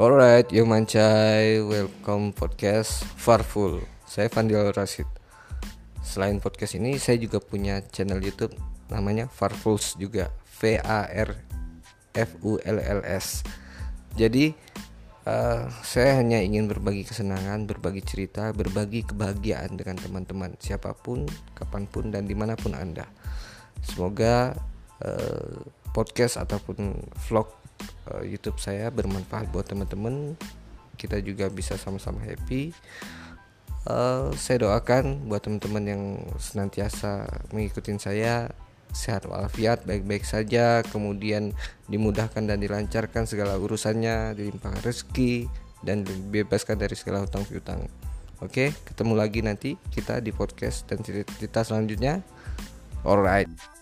Alright, yo mancai, welcome podcast Farful. Saya Fandil Rasid. Selain podcast ini, saya juga punya channel YouTube namanya Farfuls juga, V A R F U L L S. Jadi uh, saya hanya ingin berbagi kesenangan, berbagi cerita, berbagi kebahagiaan dengan teman-teman siapa pun, kapan pun dan di mana pun anda. Semoga uh, podcast ataupun vlog uh, YouTube saya bermanfaat buat teman-teman. Kita juga bisa sama-sama happy. Uh, saya doakan buat teman-teman yang senantiasa mengikuti saya sehat walafiat baik-baik saja kemudian dimudahkan dan dilancarkan segala urusannya dilimpahkan rezeki dan dibebaskan dari segala hutang piutang oke ketemu lagi nanti kita di podcast dan cerita selanjutnya. Alright